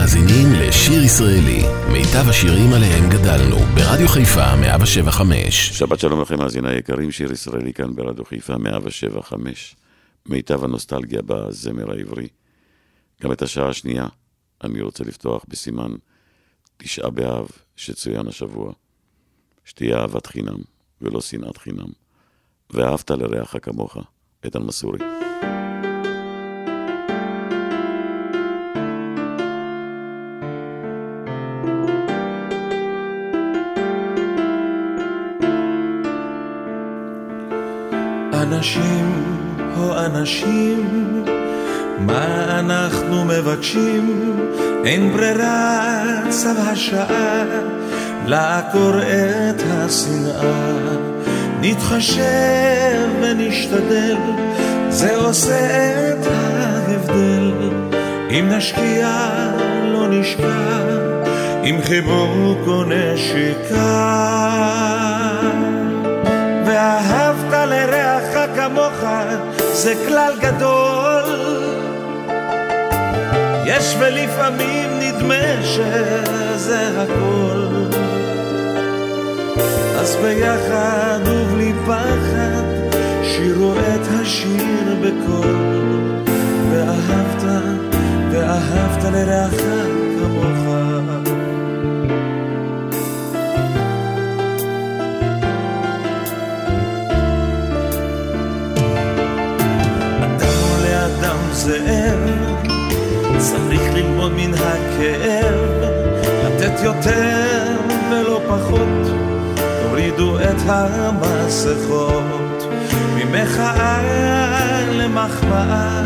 מאזינים לשיר ישראלי, מיטב השירים עליהם גדלנו, ברדיו חיפה 175. שבת שלום לכם, מאזיני היקרים, שיר ישראלי כאן ברדיו חיפה 175. מיטב הנוסטלגיה בזמר העברי. גם את השעה השנייה אני רוצה לפתוח בסימן תשעה באב שצוין השבוע. שתהיה אהבת חינם ולא שנאת חינם. ואהבת לרעך כמוך, איתן מסורי. אנשים, הו אנשים, מה אנחנו מבקשים? אין ברירה, צו השעה, לעקור את השנאה. נתחשב ונשתדל, זה עושה את ההבדל. אם נשקיע, לא נשקע, עם חיבוק או נשיקה. ואהבת לרעך כמוך, זה כלל גדול. יש ולפעמים נדמה שזה הכל. אז ביחד ובלי פחד, שירו את השיר בקול. ואהבת, ואהבת לרעך כמוך. הכאב, לתת יותר ולא פחות. תורידו את המסכות, ממחאה למחמאה,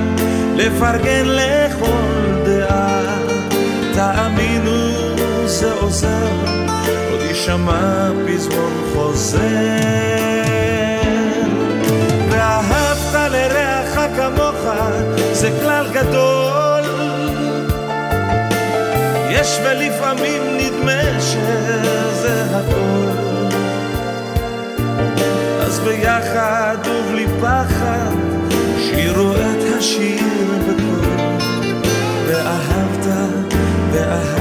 לפרגן לכל דעה. תאמינו, זה עוזר, עוד יישמע פזמון חוזר. ואהבת לרעך כמוך, זה כלל גדול. יש ולפעמים נדמה שזה הכל. אז ביחד ובלי פחד, שירו את השיר בקול. ואהבת, ואהבת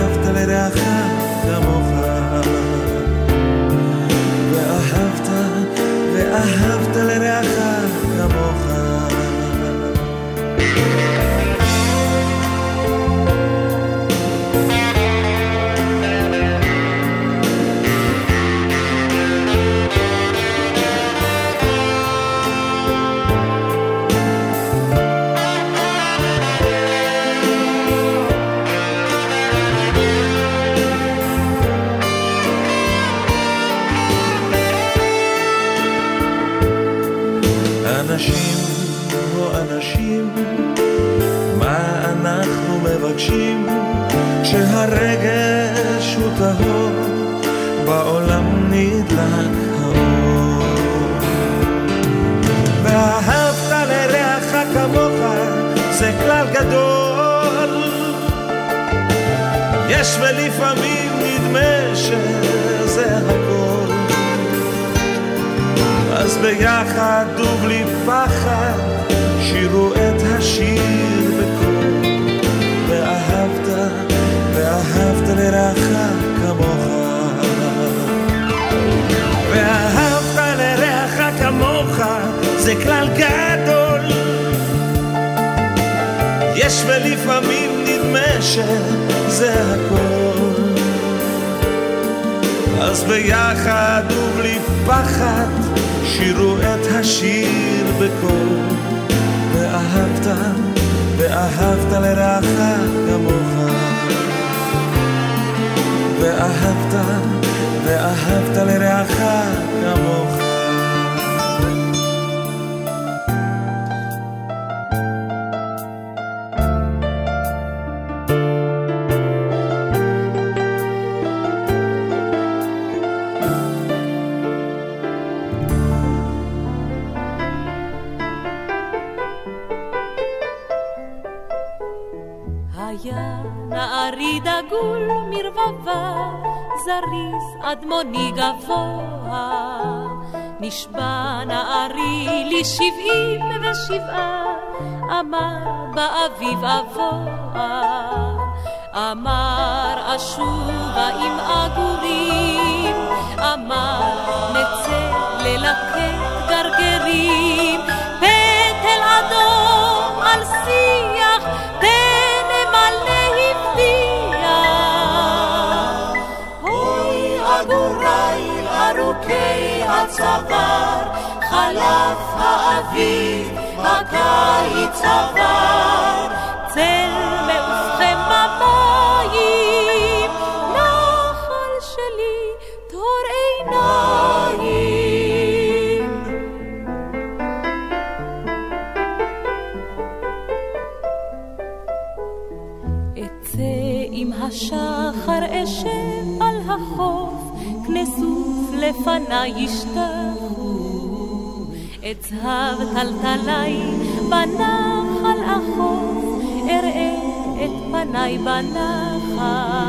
גדול. יש ולפעמים נדמה שזה הכל. אז ביחד ובלי פחד, שירו את השיר ולפעמים נדמה שזה הכל. אז ביחד ובלי פחד, שירו את השיר בקול. ואהבת, ואהבת לרעך כמוך. ואהבת, ואהבת לרעך כמוך. אדמוני גבוה. נשבע נערי לי שבעים ושבעה, אמר באביב אבוה. אמר אשובה עם עגורים, אמר נצא ללקט גרגרים, פטל אדום על שיח, תנמלא אוי עגוריי ארוכי הצוואר, חלף האביב, הקיץ עבר, צל מעופכם במים, נחל שלי, תור עיניים. אצא עם השחר אשב על החוף, כנסוף לפניי ישתחו. אצהב טלטלי בנחל אחוף, אראה את פניי בנחל.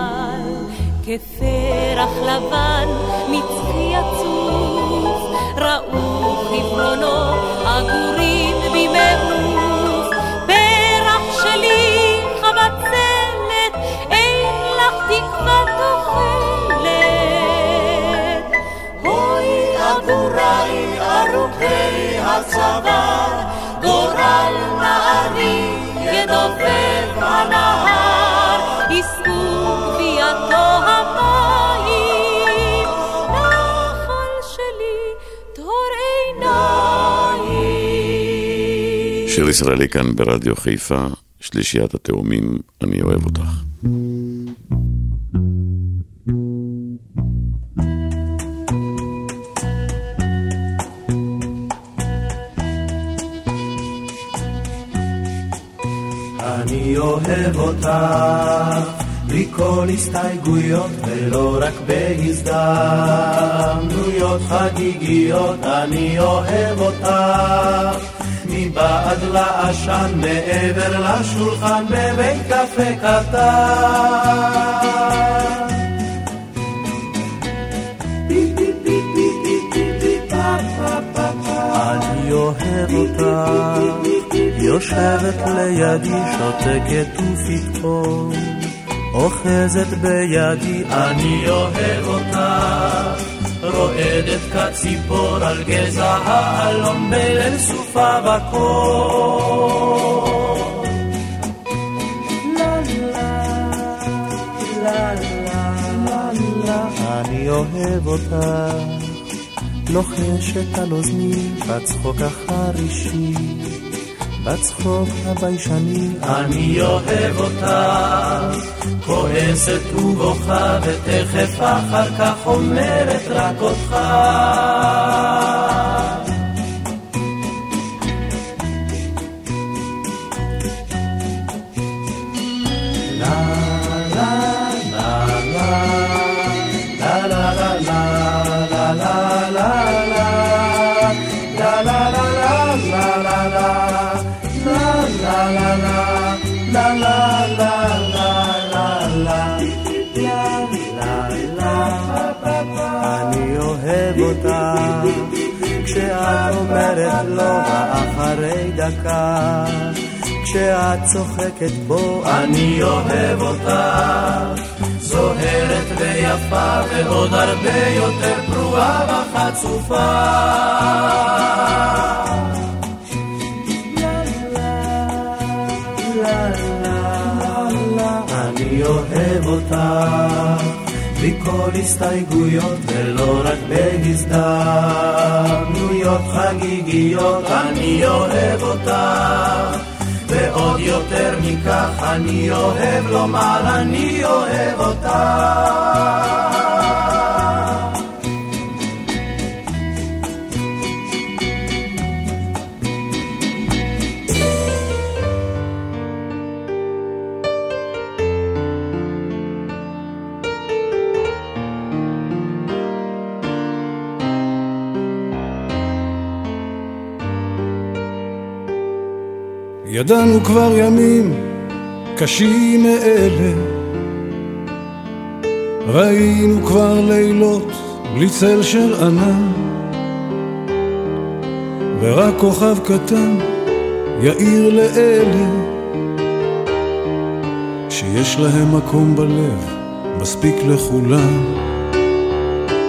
כפרח לבן מצחי יצוף, ראו חברונו עגורים במעוף. הצוואר, גורל נערי ידובב הנהר, יישאו גבייתו המים, נחל שלי תור עיניים. שיר ישראלי כאן ברדיו חיפה, שלישיית התאומים, אני אוהב אותך. אוהב אותך בלי כל הסתייגויות ולא רק בהזדמנויות. חגיגיות אני אוהב אותך. מבעד לעשן מעבר לשולחן בבית קפה קטן. אני אוהב אותך יושבת לידי, שותקת ופתאום אוחזת בידי, אני אוהב אותך, רועדת כציפור על גזע האלון בליל סופה בקור. אני אוהב אותך, לוחשת על אוזני בצחוק החרישי. בצחוק הביישני אני אוהב אותך, כועסת ובוכה ותכף אחר כך אומרת רק אותך. אחרי דקה כשאת צוחקת בו אני אוהב אותך זוהרת ויפה ועוד הרבה יותר פרועה וחצופה אני אוהב אותך בלי כל הסתייגויות ולא רק בהזדמנויות חגיגיות. אני אוהב אותך ועוד יותר מכך אני אוהב לומר אני אוהב אותך ידענו כבר ימים קשים מאלה, ראינו כבר לילות בלי צל של ענן, ורק כוכב קטן יאיר לאלה. שיש להם מקום בלב, מספיק לכולם.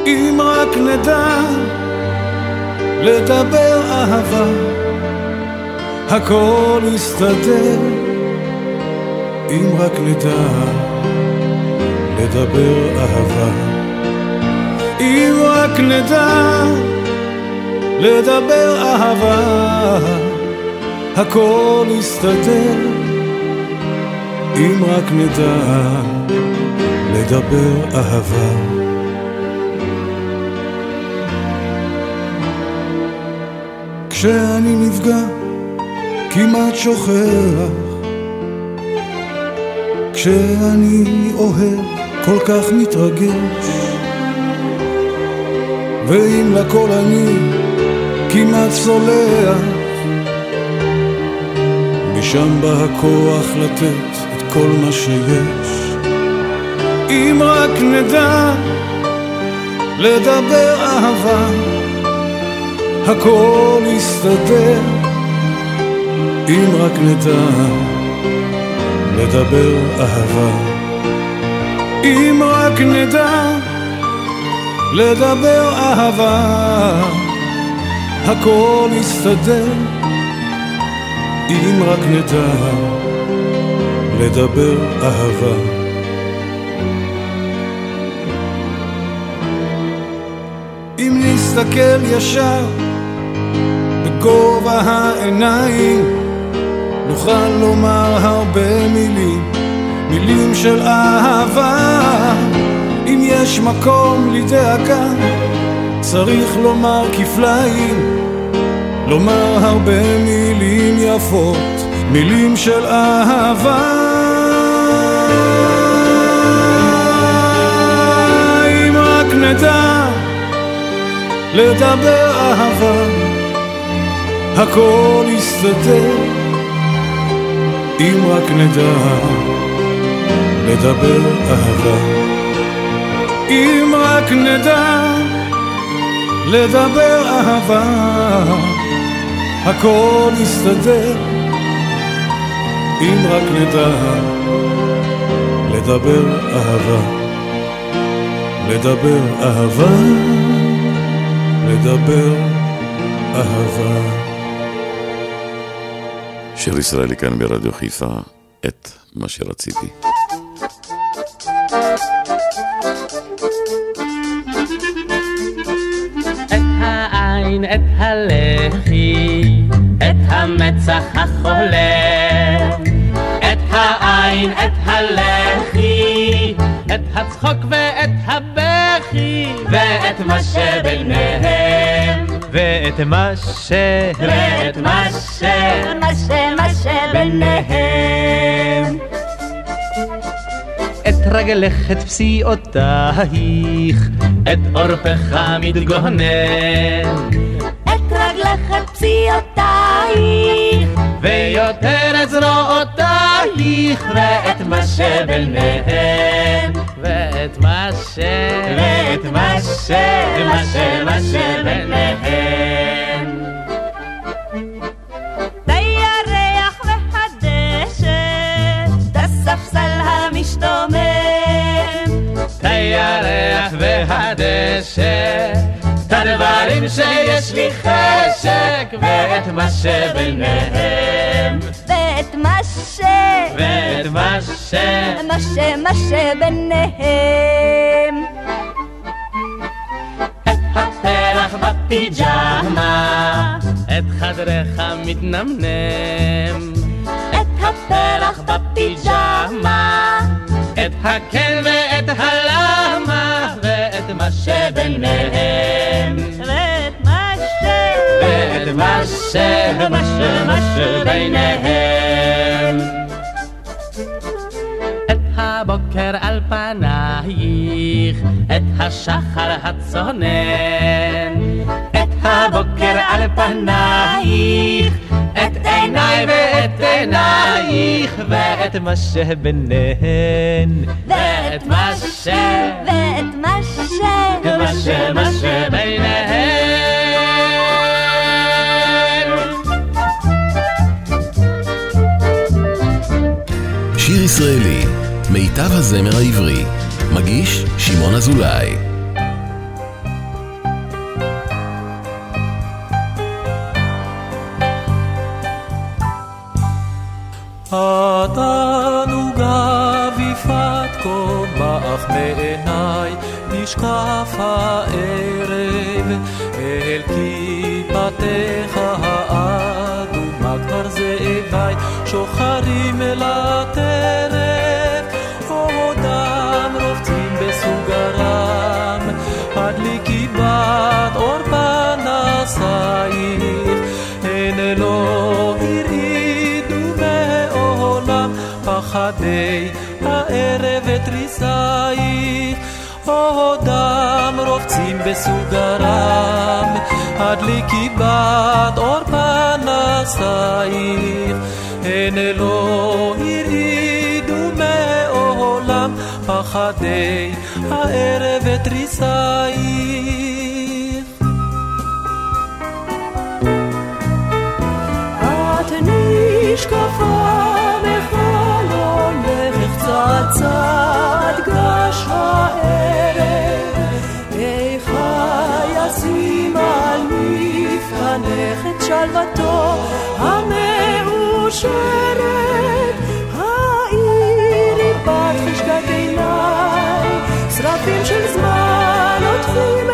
אם רק נדע לדבר אהבה, הכל יסתדר. אם רק נדע לדבר אהבה, אם רק נדע לדבר אהבה, הכל יסתדר. אם רק נדע לדבר אהבה. כשאני נפגע, כמעט שוכח. כשאני אוהב, כל כך מתרגש. ואם לכל אני כמעט סולח, משם בא הכוח לתת את כל מה שיש. אם רק נדע לדבר אהבה, הכל יסתדר אם רק נדע לדבר אהבה. אם רק נדע לדבר אהבה הכל יסתדר. אם רק נדע לדבר אהבה. אם נסתכל ישר בגובה העיניים נוכל לומר הרבה מילים, מילים של אהבה. אם יש מקום לדאגה, צריך לומר כפליים, לומר הרבה מילים יפות, מילים של אהבה. אם רק נדע לדבר אהבה הכל יסתדר אם רק נדע לדבר אהבה. אם רק נדע לדבר אהבה הכל יסתדר. אם רק נדע לדבר אהבה לדבר אהבה לדבר אהבה שיר ישראלי כאן ברדיו חיפה, את מה שרציתי. את העין, את הלחי, את המצח החולם. את העין, את הלחי, את הצחוק ואת הבכי, ואת מה שביניהם. ואת מה ש... ואת מה ש... מה ש... את רגלך, את פסיעותייך, את עורפך מתגונן. את רגלך, את פסיעותייך, ויותר את זרועותייך, ואת מה שביניהם. ואת מה ש... ואת מה ש... מה ש... מה שביניהם. והדשא, את הדברים שיש לי חשק, ואת מה שביניהם. ואת מה ש... ואת מה ש... מה ש... מה שביניהם. הפרח בפיג'מה, את חדרך מתנמנם. את הפרח בפיג'מה, את הכן ואת מה ש... מה ש... מה שביניהם. את הבוקר על פנייך, את השחר הצונן. את הבוקר על פנייך, את עיניי ואת עינייך, ואת מה שביניהן. ואת מה ש... ואת מה ש... מה ש... מה שביניהן. ישראלי, מיטב הזמר העברי. מגיש שמעון אזולאי. התענוגה ויפת קומה אך מעיניי נשקף הערב אל כיפתך האדומה כבר זאבי שוחרים אל הטרף עודם רובצים בסוגרם. הדליקי בת אור פנסייך הן לא הרעידו מעולם פחדי הערב ותריסייך עודם רובצים בסוגרם הדליקי בת אור פנסייך הן לא הרעידו מעולם פחדי הערב ותריסייך את נשקפה מחלונך צעד צעד גש הערב מפתנך את שלוותו המאושרת העירי בת חשקת עיניי שרפים של זמן עוטפים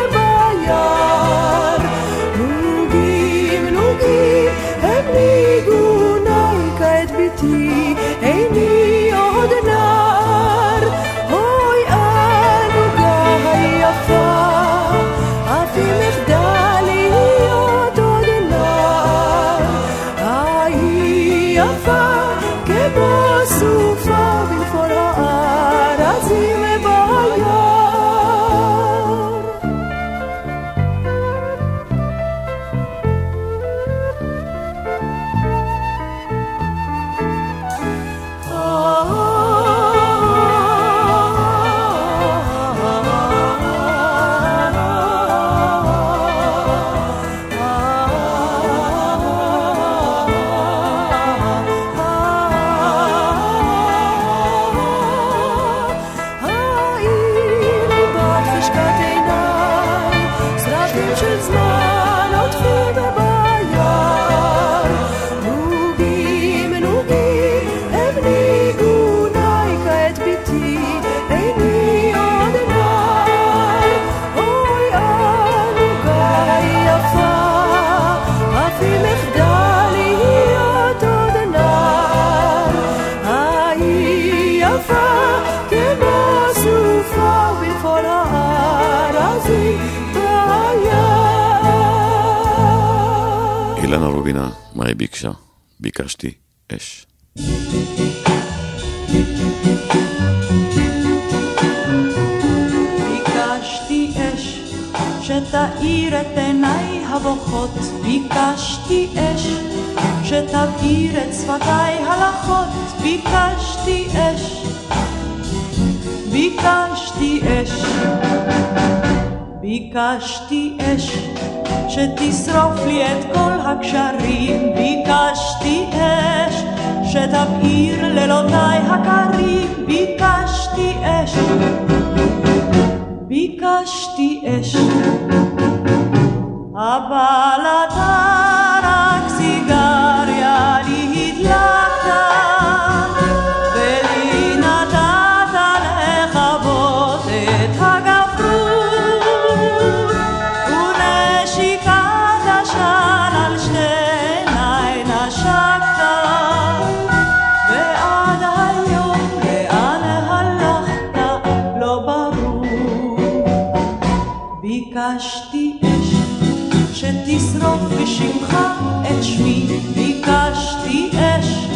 שתשרוף בשמך את שמי, ביקשתי אש.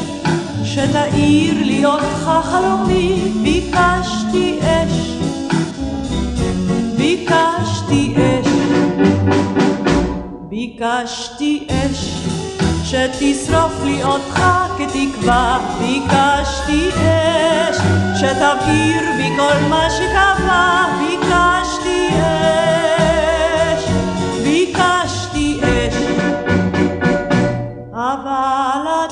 שתאיר לי אותך חלומי, ביקשתי אש, ביקשתי אש, ביקשתי אש. שתשרוף לי אותך כתקווה, ביקשתי אש. שתבעיר בי כל מה שקבע, ביקשתי אש, אבל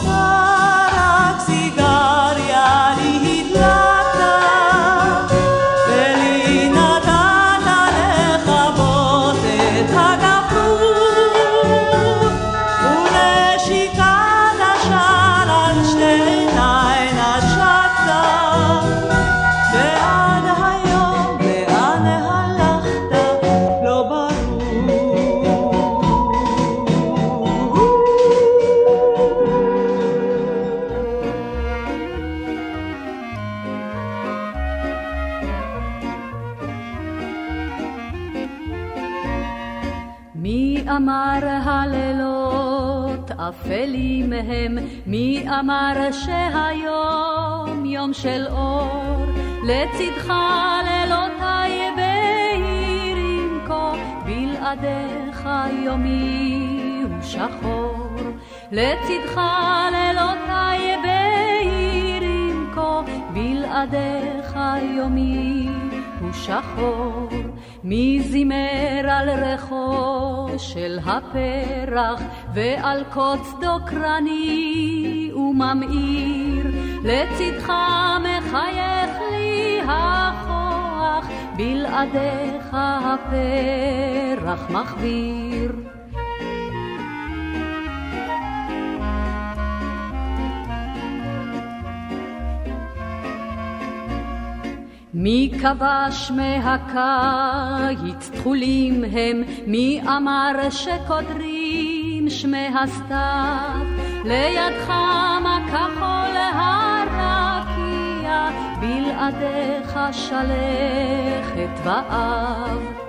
מי אמר שהיום יום של אור? לצדך לילותיי בהירים כה, בלעדיך יומי הוא שחור. לצדך לילותיי בהירים כה, בלעדיך יומי הוא שחור. מי זימר על ריחו של הפרח ועל קוץ דוקרני וממאיר לצדך מחייך לי הכוח בלעדיך הפרח מחביר מי כבש מהקיץ? תכולים הם, מי אמר שקודרים שמי הסתיו, לידך מה כחול הרקיע, בלעדיך שלכת ואב.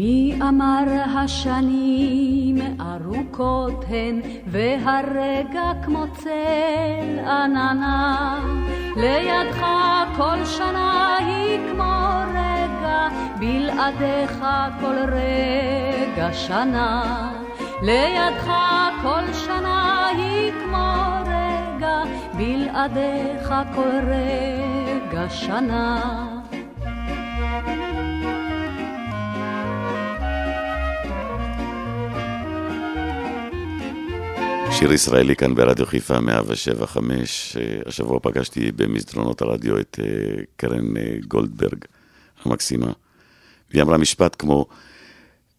מי אמר השנים ארוכות הן, והרגע כמו צל עננה, לידך כל שנה היא כמו רגע, בלעדיך כל רגע שנה. לידך כל שנה היא כמו רגע, בלעדיך כל רגע שנה. שיר ישראלי כאן ברדיו חיפה 175. השבוע פגשתי במסדרונות הרדיו את אה, קרן אה, גולדברג המקסימה. והיא אמרה משפט כמו,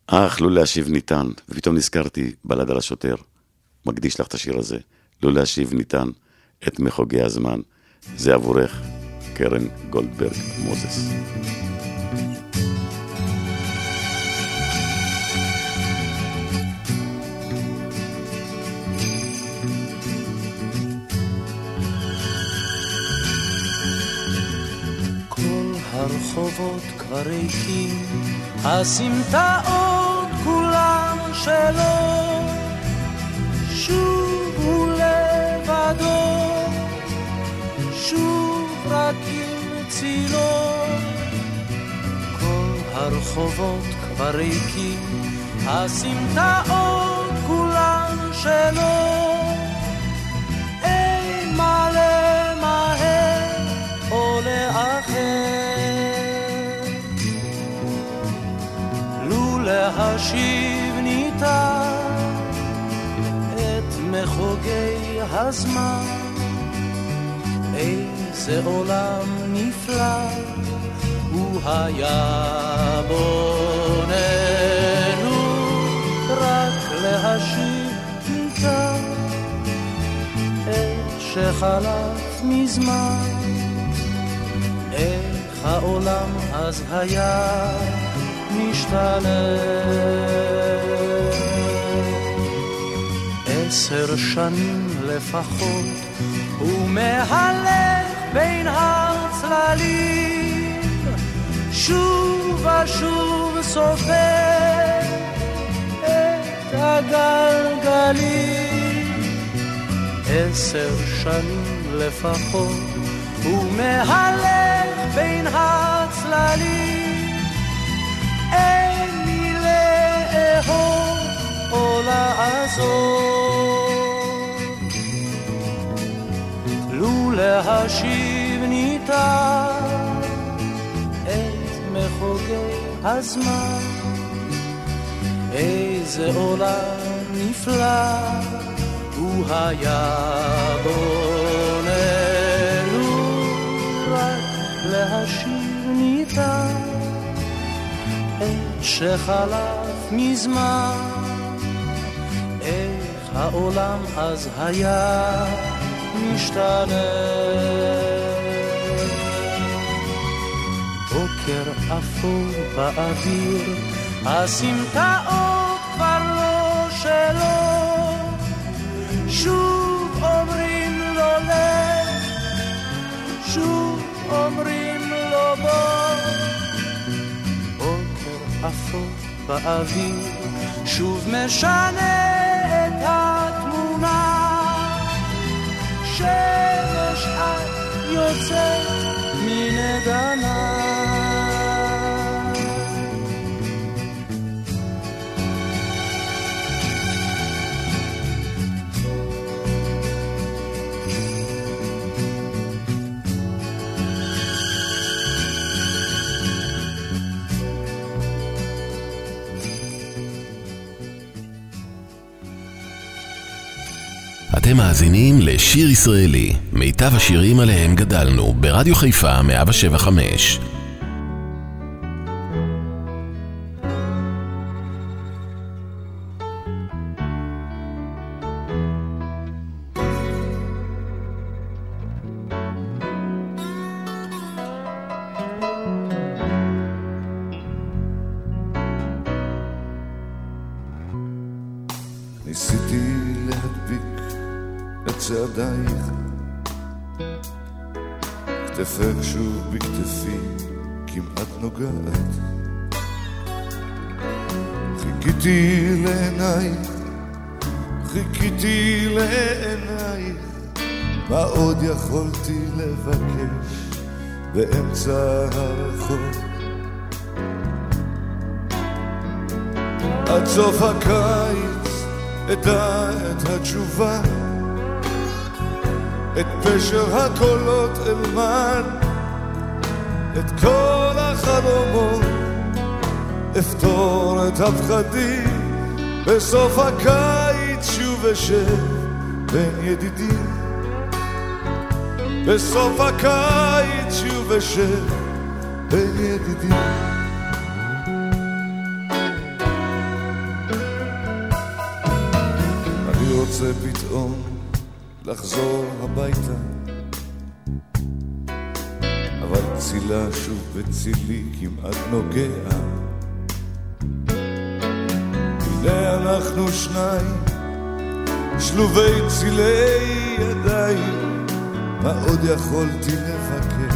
אך, לא להשיב ניתן. ופתאום נזכרתי, בלד על השוטר. מקדיש לך את השיר הזה. לא להשיב ניתן את מחוגי הזמן. זה עבורך, קרן גולדברג מוזס. הרחובות כבר ריקים, הסמטאות כולן שלו, שוב הוא לבדו, שוב רק עם צילו. כל הרחובות כבר ריקים, הסמטאות כולן שלו. להשיב ניתן את מחוגי הזמן. איזה עולם נפלא הוא היה בוננו, רק להשיב ניתן את שחלף מזמן. איך העולם אז היה משתנה. עשר שנים לפחות, הוא מהלך בין הצללים, שוב ושוב סופר את הגלגלים. עשר שנים לפחות, הוא מהלך בין הצללים. לאהוב או לעזור. לו להשיב ניתן את מחוגי הזמן, איזה עולם נפלא הוא היה בוננו, רק להשיב ניתן. שחלף מזמן, איך העולם אז היה משתנה. בוקר אפור באוויר, הסמטאות כבר לא שלו, שוב אומרים לו לך, שוב אומרים לו בוא, בוקר אפור באוויר, שוב משנה את התמונה. שמש את יוצאת מן עדנה. אתם מאזינים לשיר ישראלי, מיטב השירים עליהם גדלנו, ברדיו חיפה 175. ניסיתי להדביק את צעדייך, כתפך שוב בכתפי כמעט נוגעת. חיכיתי לעינייך, חיכיתי לעינייך, מה עוד יכולתי לבקש באמצע הרחוב? עד סוף הקיץ אדע את התשובה, את פשר הקולות אלמד, את כל החלומות, אפתור את הפחדים, בסוף הקיץ שוב אשב בין ידידים. בסוף הקיץ שוב אשב בין ידידים. אני רוצה פתאום לחזור הביתה. אבל צילה שוב בצילי כמעט נוגע. הנה אנחנו שניים שלובי צילי ידיים. מה עוד יכולתי לבקש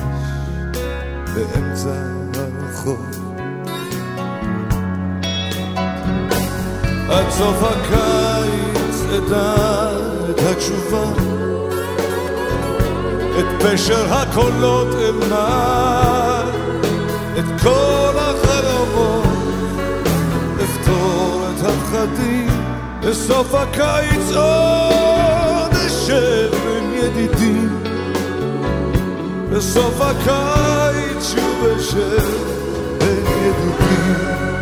באמצע הרחוב? עד סוף הקיץ אדע את התשובה. את פשר הקולות אלמד את כל החלומות. אפתור את הפחדים. בסוף הקיץ עוד אשב עם ידידים בסוף הקיץ שוב אשב בין ידידים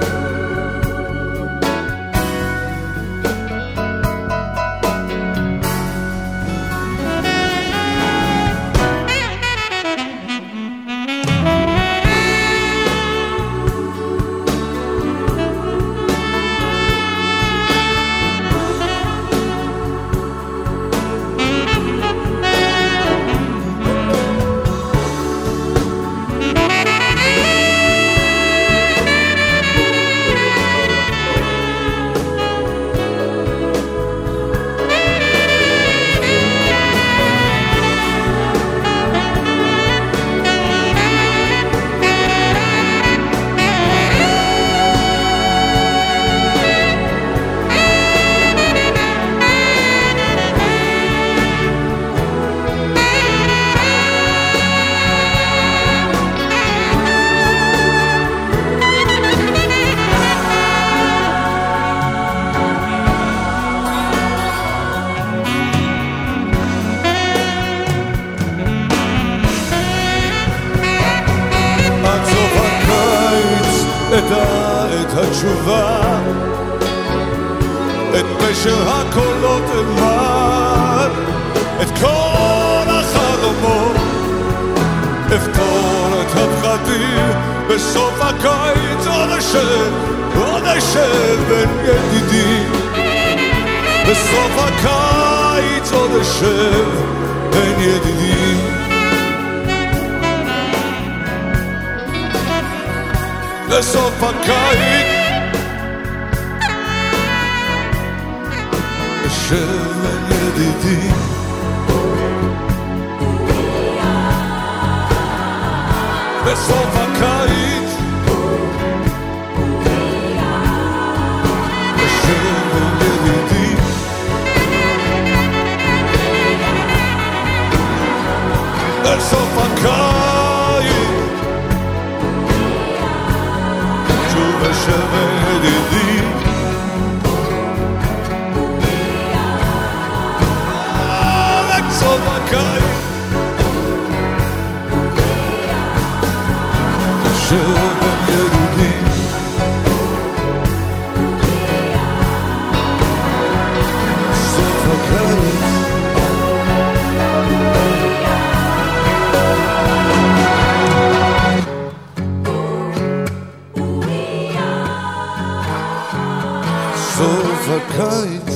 ידידי. בסוף הקיץ בשם ידידי. אל סוף הקיץ שוב אשמש verkreuz.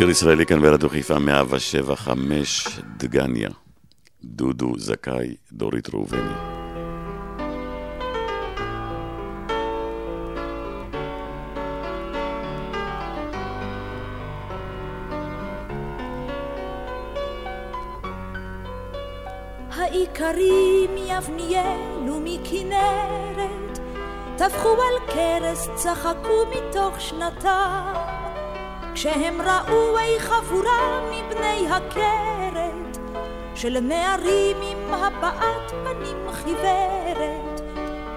שיר ישראלי כאן ברדיו חיפה 175 דגניה. דודו זכאי, דורית ראובני. האיכרים מיבניאל ומכנרת טפחו על כרס, צחקו מתוך שנתם כשהם ראו אי חבורה מבני הכרת של נערים עם הבעת פנים חיוורת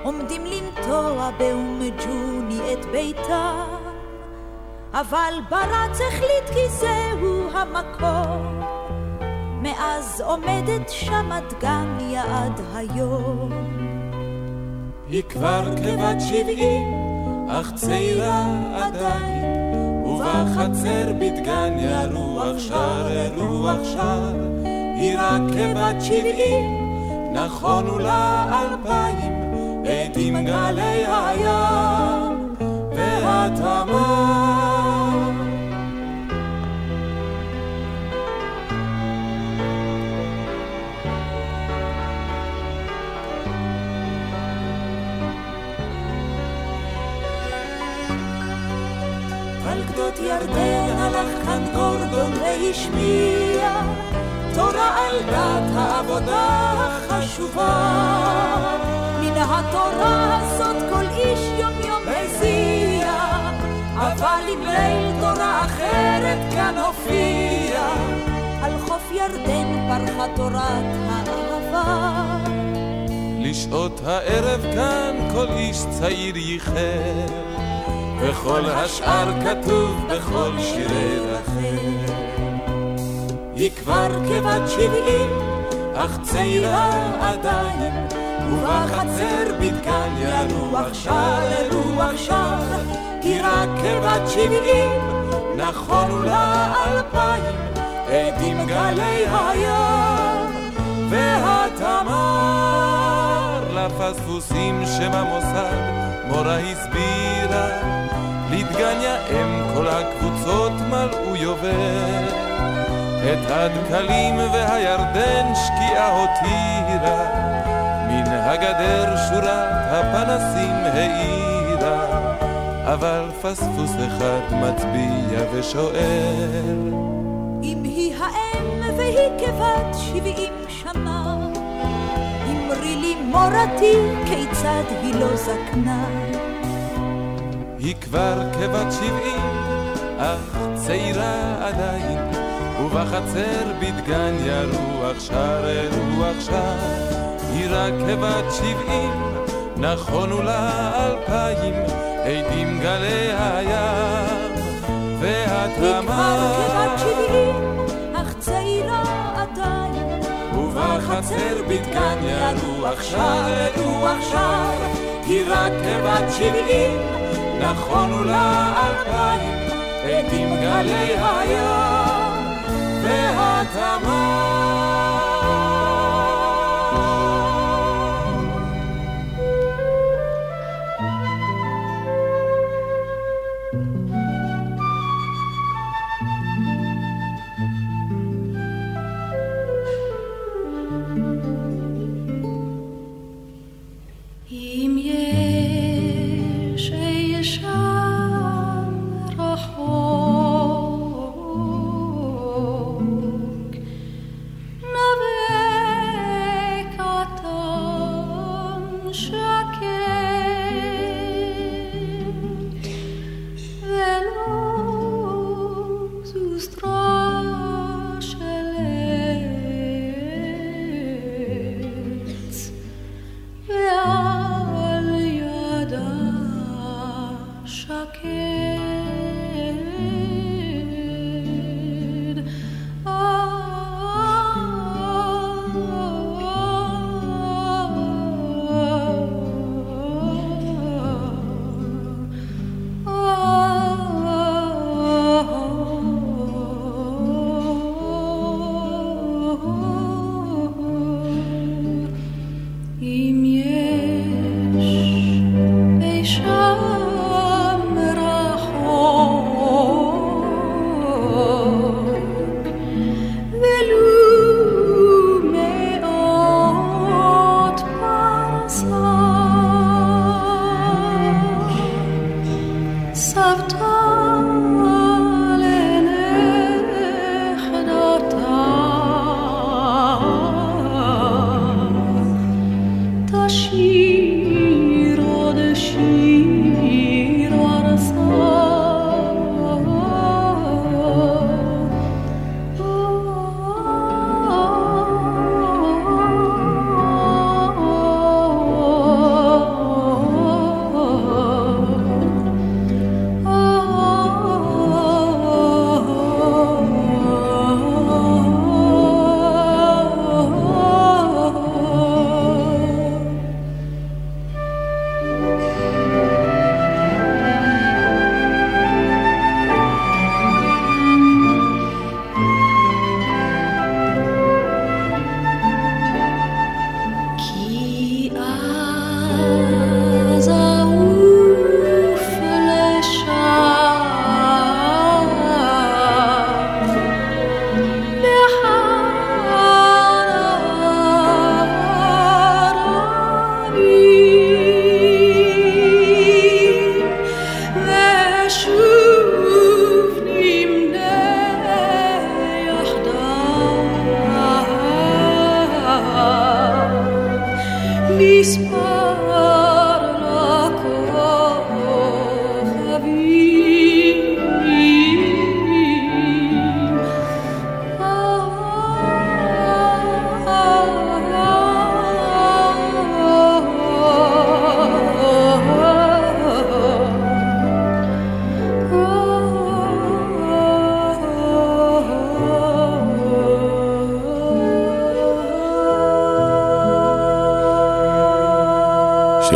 עומדים לנטוע באום ג'וני את ביתם אבל ברץ החליט כי זהו המקום מאז עומדת שם דגניה עד היום. היא כבר כבת שבעים, אך צעירה עדיין, ובחצר בדגניה רוח שר, רוח שר, היא רק כבת שבעים, נכונו לה אלפיים, עדים גלי הים והתמר. ירדן הלך כאן גורדון והשמיע תורה על דת העבודה החשובה. מן התורה הזאת כל איש יום יום מזיע, אבל עם ליל תורה אחרת כאן הופיע. על חוף ירדן פרחה תורת האהבה. לשעות הערב כאן כל איש צעיר ייחר, וכל השאר כתוב בכל שירי רחל. היא כבר כבת שבעים, אך צעירה עדיין, ובחצר בדגניה רוח שר, רוח שר, היא רק כבת שבעים, נכונו לה אלפיים, עדים גלי הים והתמר. לפספוסים שם המוסד, מורה הסבירה, לדגניה אם כל הקבוצות מלאו יובל. את הדקלים והירדן שקיעה הותירה, מן הגדר שורת הפנסים האירה, אבל פספוס אחד מצביע ושואל. אם היא האם והיא כבת שבעים שנה, אמרי לי מורתי כיצד היא לא זקנה. היא כבר כבת שבעים, אך צעירה עדיין, ובחצר בדגניה רוח שר, רוח שר. היא רק כבת שבעים, נכונו לה אלפיים, עדים גלי הים היא כבר כבת והתמר. שבעים, אך צעירה עדיין. ובחצר בדגניה רוח שר, רוח שר. היא רק כבת שבעים, נכונו לה אלפיים, עדים גלי הים והתמר.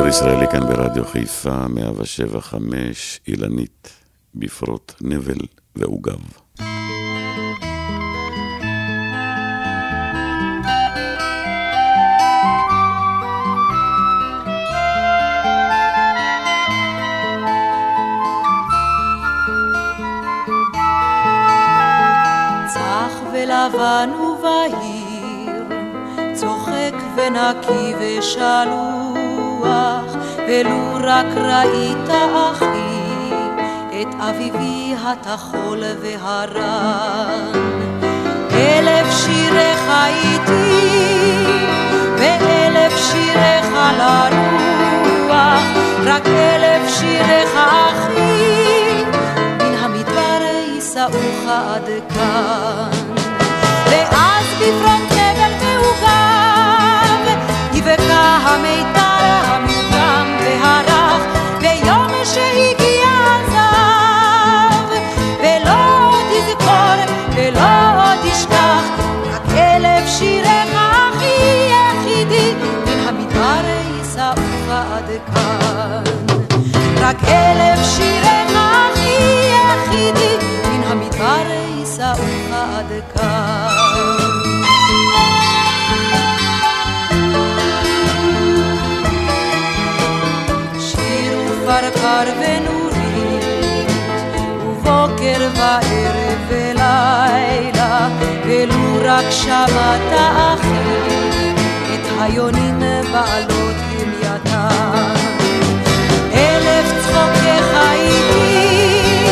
ישראלי כאן ברדיו חיפה, 107 חמש, אילנית, בפרוט נבל ועוגב. ולבן ובהיר, צוחק ונקי ושלוח, ולו רק ראית אחי, את אביבי הטחול והרן. אלף שיריך איתי, ואלף שיריך לרוח, רק אלף שיריך אחי, מן המדבר יישאוך עד כאן. ואז בפרונט נבל מעוגב, יבקע המיתר pressure רק שמעת אחי, את היונים בעלות דמייתן. אלף צחוקיך איתי,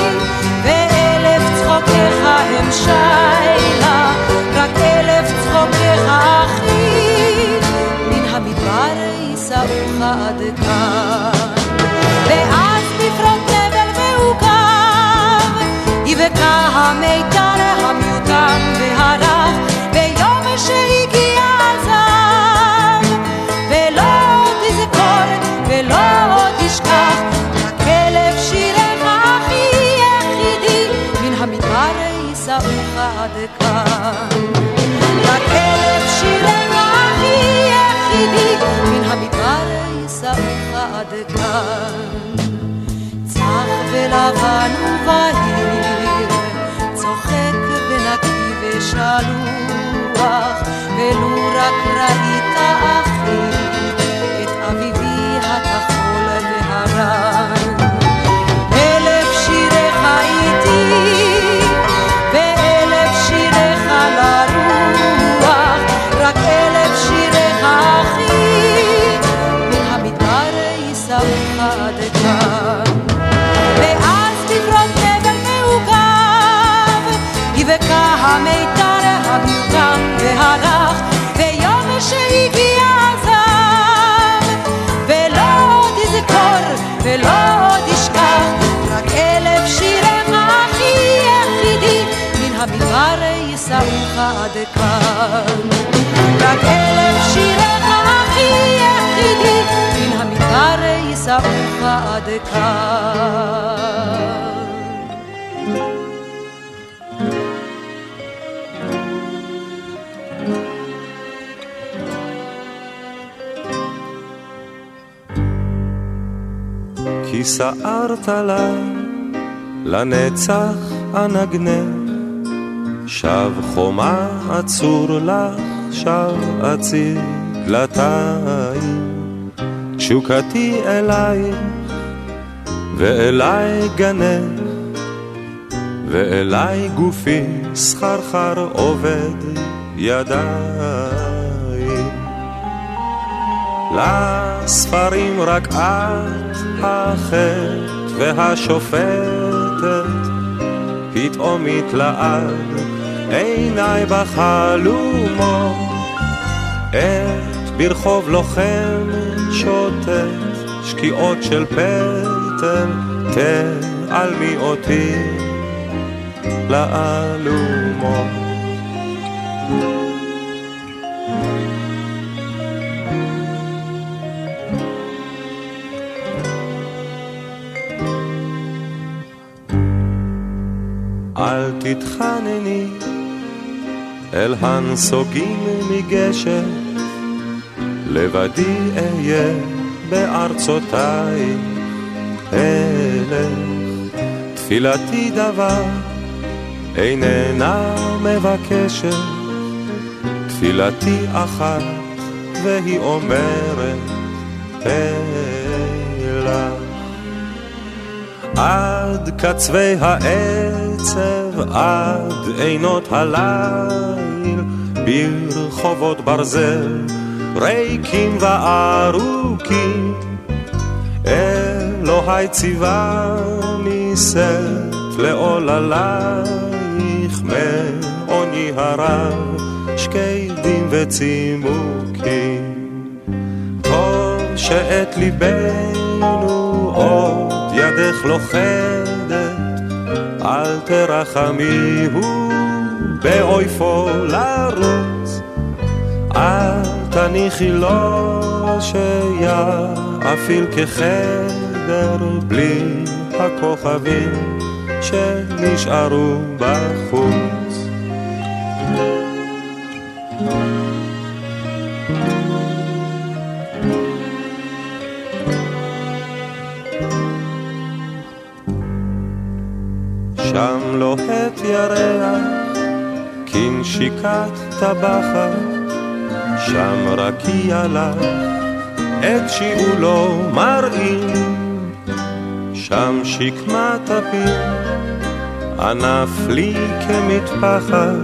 ואלף צחוקיך הם שיילה, רק אלף צחוקיך אחי, מן המדבר יישאוך עד כאן. ואז בפרוט נבל מעוקב, יבקע המיתר ולבן ובהיר, צוחק ונקי ושלוח, ולו רק ראית עד כאן. כי סערת לה לנצח אנגנך, שב חומה אצור לך, שב אציר דלתיים. תשוקתי אלייך, ואליי גנך, ואליי גופי סחרחר עובד ידיי. לספרים רק את החטא והשופטת, פתאום התלעד עיניי בחלומות, עת ברחוב לוחם שוטט, שקיעות של פטל, תעלמי אותי לאלומות. אל תתחנני אל הנסוגים מגשם, לבדי אהיה בארצותיי אלך. תפילתי דבר איננה מבקשת, תפילתי אחת והיא אומרת אלך. עד קצווי העצב, עד עינות הליל, ברחובות ברזל, ריקים וארוכים. אלוהי ציווני שאת לעוללייך מעוני הרב, שקדים וצימוקים. טוב שאת ליבנו עוד ידך לוכדת, אל תרחמיהו באויפו לרוץ, אל תניחי לו שיאפיל כחדר בלי הכוכבים שנשארו בחוץ. שם לוהט ירח, כנשיקת טבחת, שם רקיע לך, את שיעולו מראים, שם שקמת הפיר, ענף לי כמטפחת,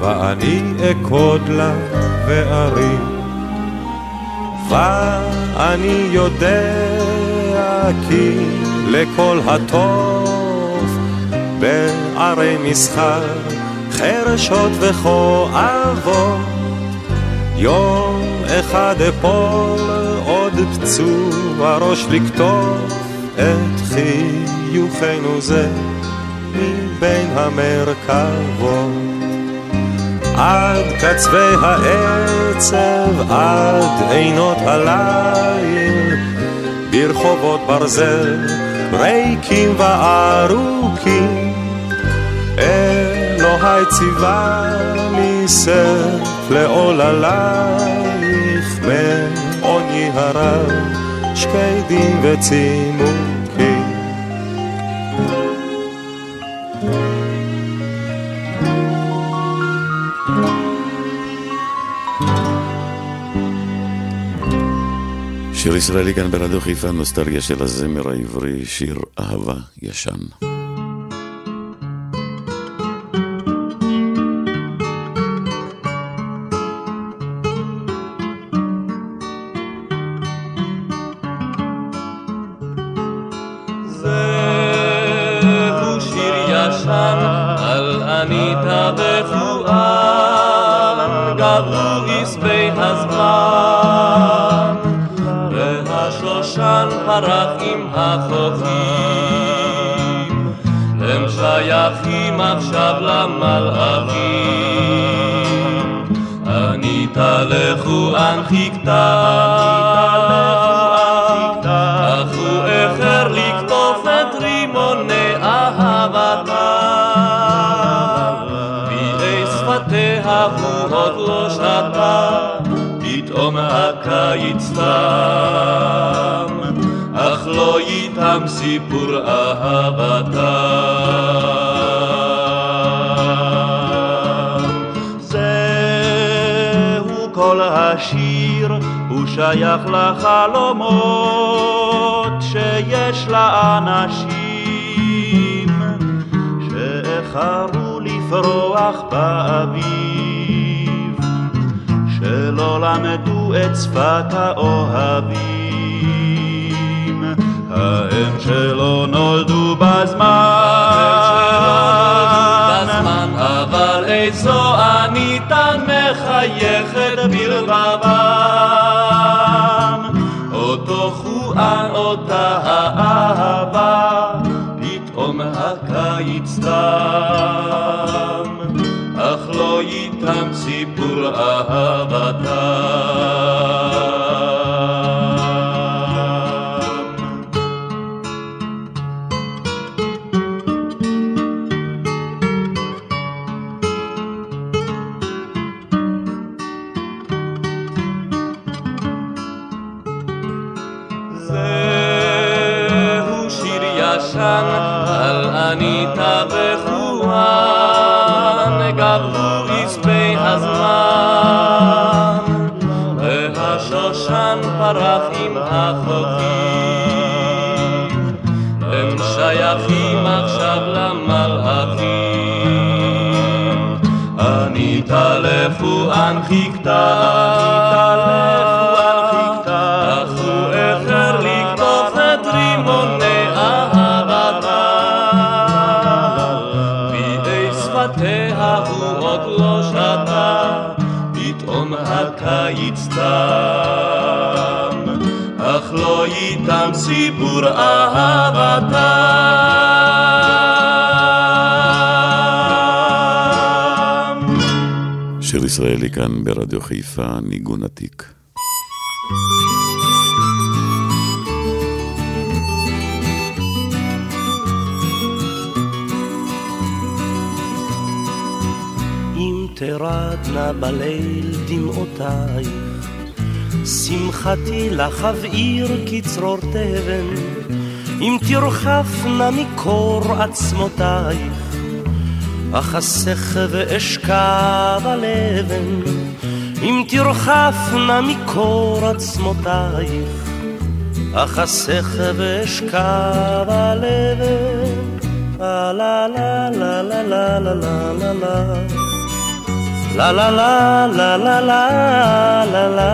ואני אכוד לה וארים. ואני יודע כי לכל הטוב בערי מסחר, חרשות וכואבות. יום אחד אפול עוד פצוע ראש לקטוף את חיוכנו זה מבין המרכבות. עד קצווי העצב, עד עינות הליל, ברחובות ברזל, ריקים וארוכים. אלוהי ציווני סף לעוללייך, מעוני הרב, שקדים וצימוקים. שיר ישראלי כאן ברדיו חיפה, נוסטלגיה של הזמר העברי, שיר אהבה ישן. עכשיו למלאכים. עניתה לכואן חיכתה, אך הוא איחר לקטוף את רימוני אהבתה. בידי שפתיה הוא עוד לא שתה, פתאום הקיץ תם, אך לא איתם סיפור אהבתם. שייך לחלומות שיש לאנשים שאיחרו לפרוח באביב, שלא למדו את שפת האוהבים, ההם שלא נולדו בזמן, אבל איזו עניתן מחייכת בלבבם, איתם סיפור אחריו החוקים. הם שייכים עכשיו למלאכים. ענית לפואן חיכתה הקיץ תם אך לא איתם סיפור אהבתם שיר ישראלי כאן ברדיו חיפה, ניגון עתיק. תרדנה בליל דמעותייך, שמחתי לך אבעיר כצרור תבן, אם תרחפנה מקור עצמותייך, אחסך ואשכב על אבן, אם תרחפנה מקור עצמותייך, אחסך ואשכב על אבן. לה לה לה לה לה לה לה לה La la la la la la la la.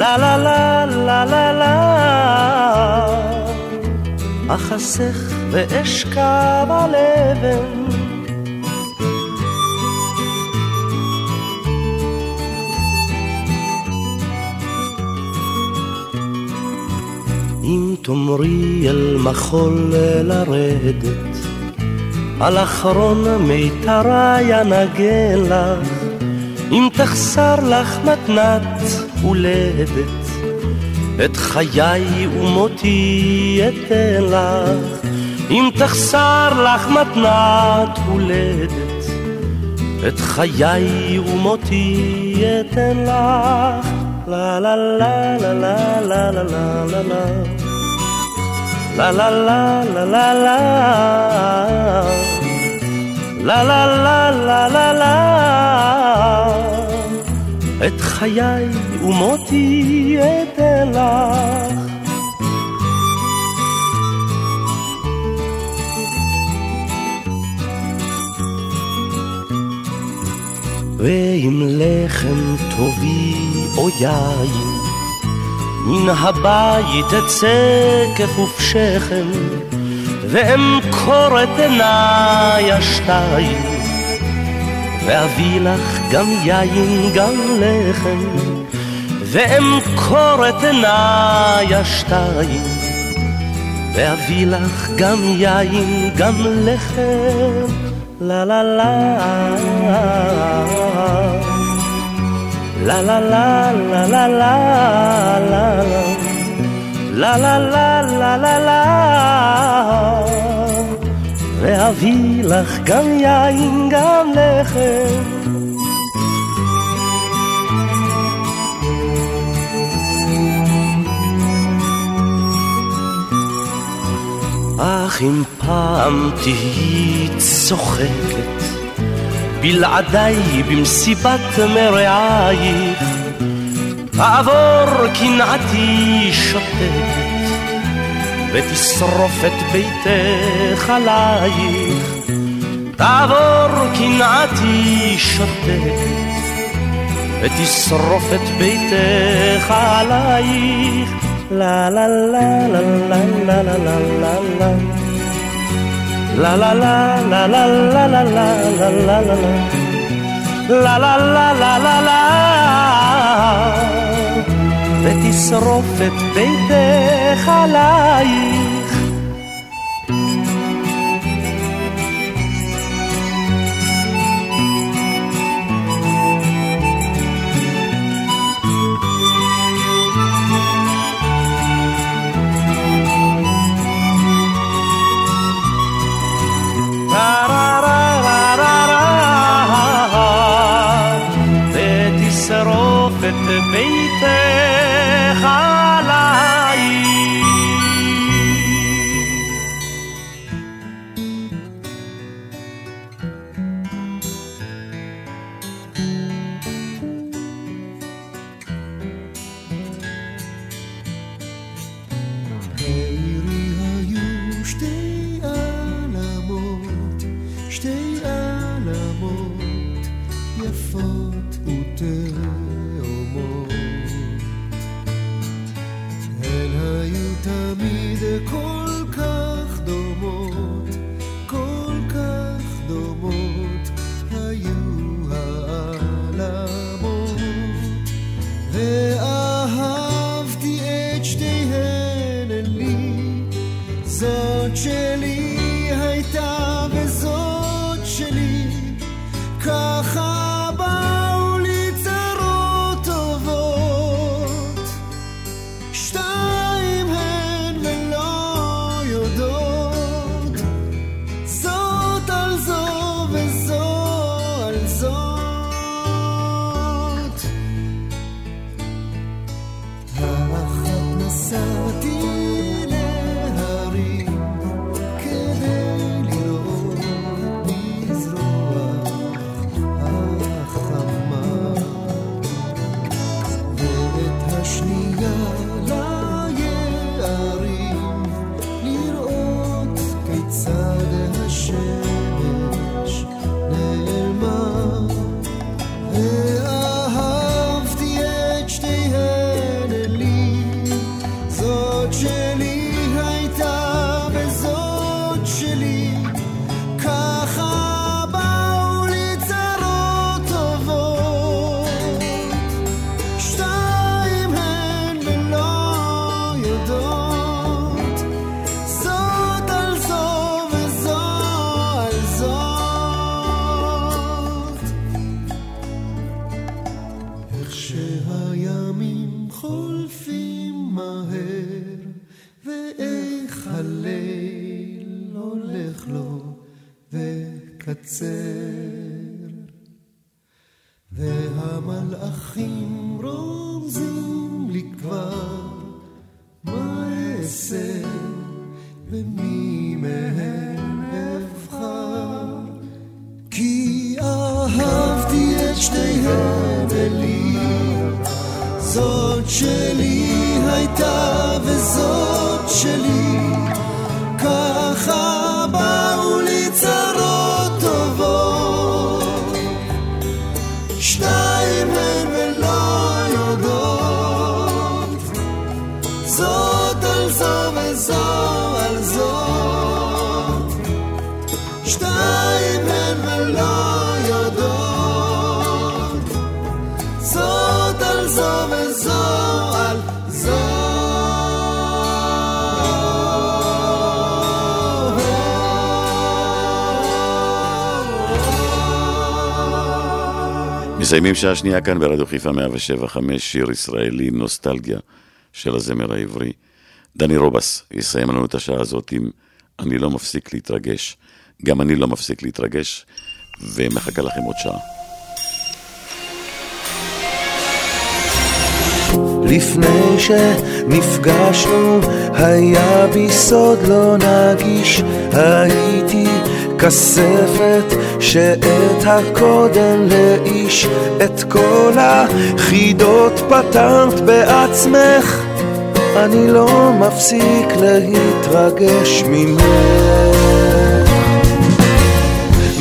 La la la la la la. אחסך ואשכב על אבן אם תאמרי אל מחול לרדת על אחרון מיתרי ינגן לך, אם תחסר לך מתנת הולדת, את חיי ומותי אתן לך, אם תחסר לך מתנת הולדת, את חיי ומותי אתן לך. La la la la la la la la la la La la la la la La la la la la la את חיי ומותי אתן לך. ואם לחם טובי או יין, מן הבית אצא כפוף שכם, ואמכור את עיניי השתיים, ואביא לך גם יין גם לחם, ואמכור את עיניי השתיים, ואביא לך גם יין גם לחם. La la la La la la la la la la La la la la la la ואביא לך גם יין גם לחם. אך אם פעם תהיי צוחקת, בלעדיי במסיבת מרעייך, תעבור קנאתי שותקת, ותשרוף את ביתך עלייך. תעבור קנאתי שותקת, ותשרוף את ביתך עלייך. La la la la la la la la La la la la la la la la la la la La la la la la la ותשרוף את ביתך עלייך. ותשרוף את ביתך מסיימים שעה שנייה כאן ברדיו חיפה 175, שיר ישראלי נוסטלגיה של הזמר העברי. דני רובס יסיים לנו את השעה הזאת עם אני לא מפסיק להתרגש. גם אני לא מפסיק להתרגש, ומחכה לכם עוד שעה. לפני שנפגשנו היה בי סוד לא נגיש הייתי כספת שאת הקודם לאיש את כל החידות פתרת בעצמך. אני לא מפסיק להתרגש ממך.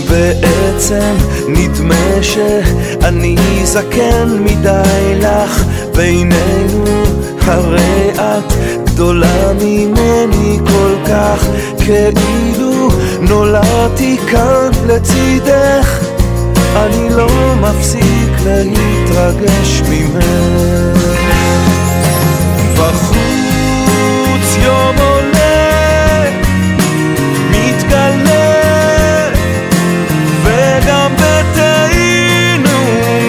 בעצם נדמה שאני זקן מדי לך בינינו הרי את גדולה ממני כל כך כאילו נולדתי כאן לצידך אני לא מפסיק להתרגש ממך. בחוץ יום עולה מתגלה וגם ביתנו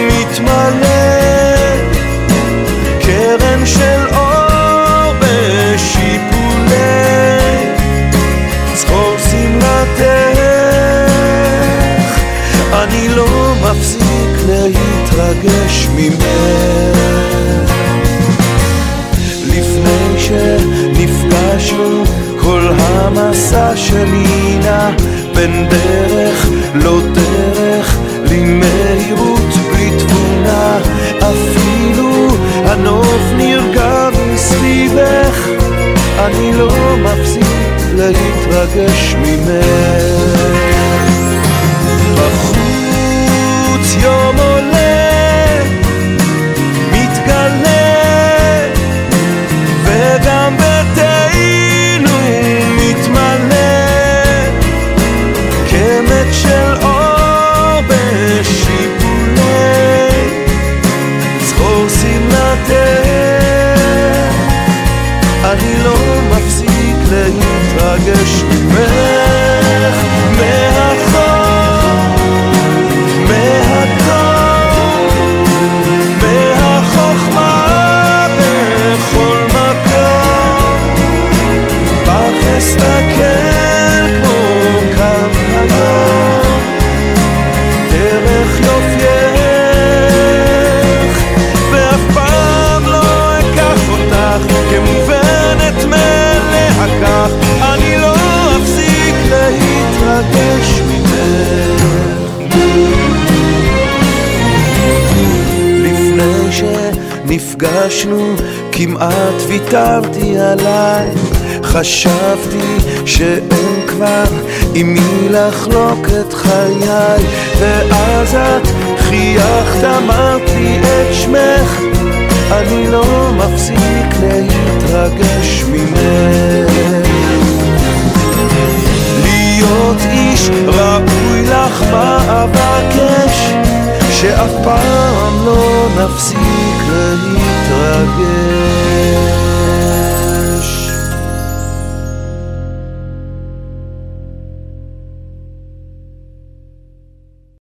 מתמלא. קרן של להתרגש ממך. לפני שנפגשנו כל המסע שלי נע בין דרך לא דרך לי מהירות בלי תבונה. אפילו הנוף נרגע מסביבך. אני לא מפסיק להתרגש ממך שנפגשנו כמעט ויתרתי עליי. חשבתי שאין כבר עם מי לחלוק את חיי ואז את חייכת אמרת לי את שמך אני לא מפסיק להתרגש ממך. להיות איש ראוי לך מה אבקש שאף פעם לא נפסיק להתרגש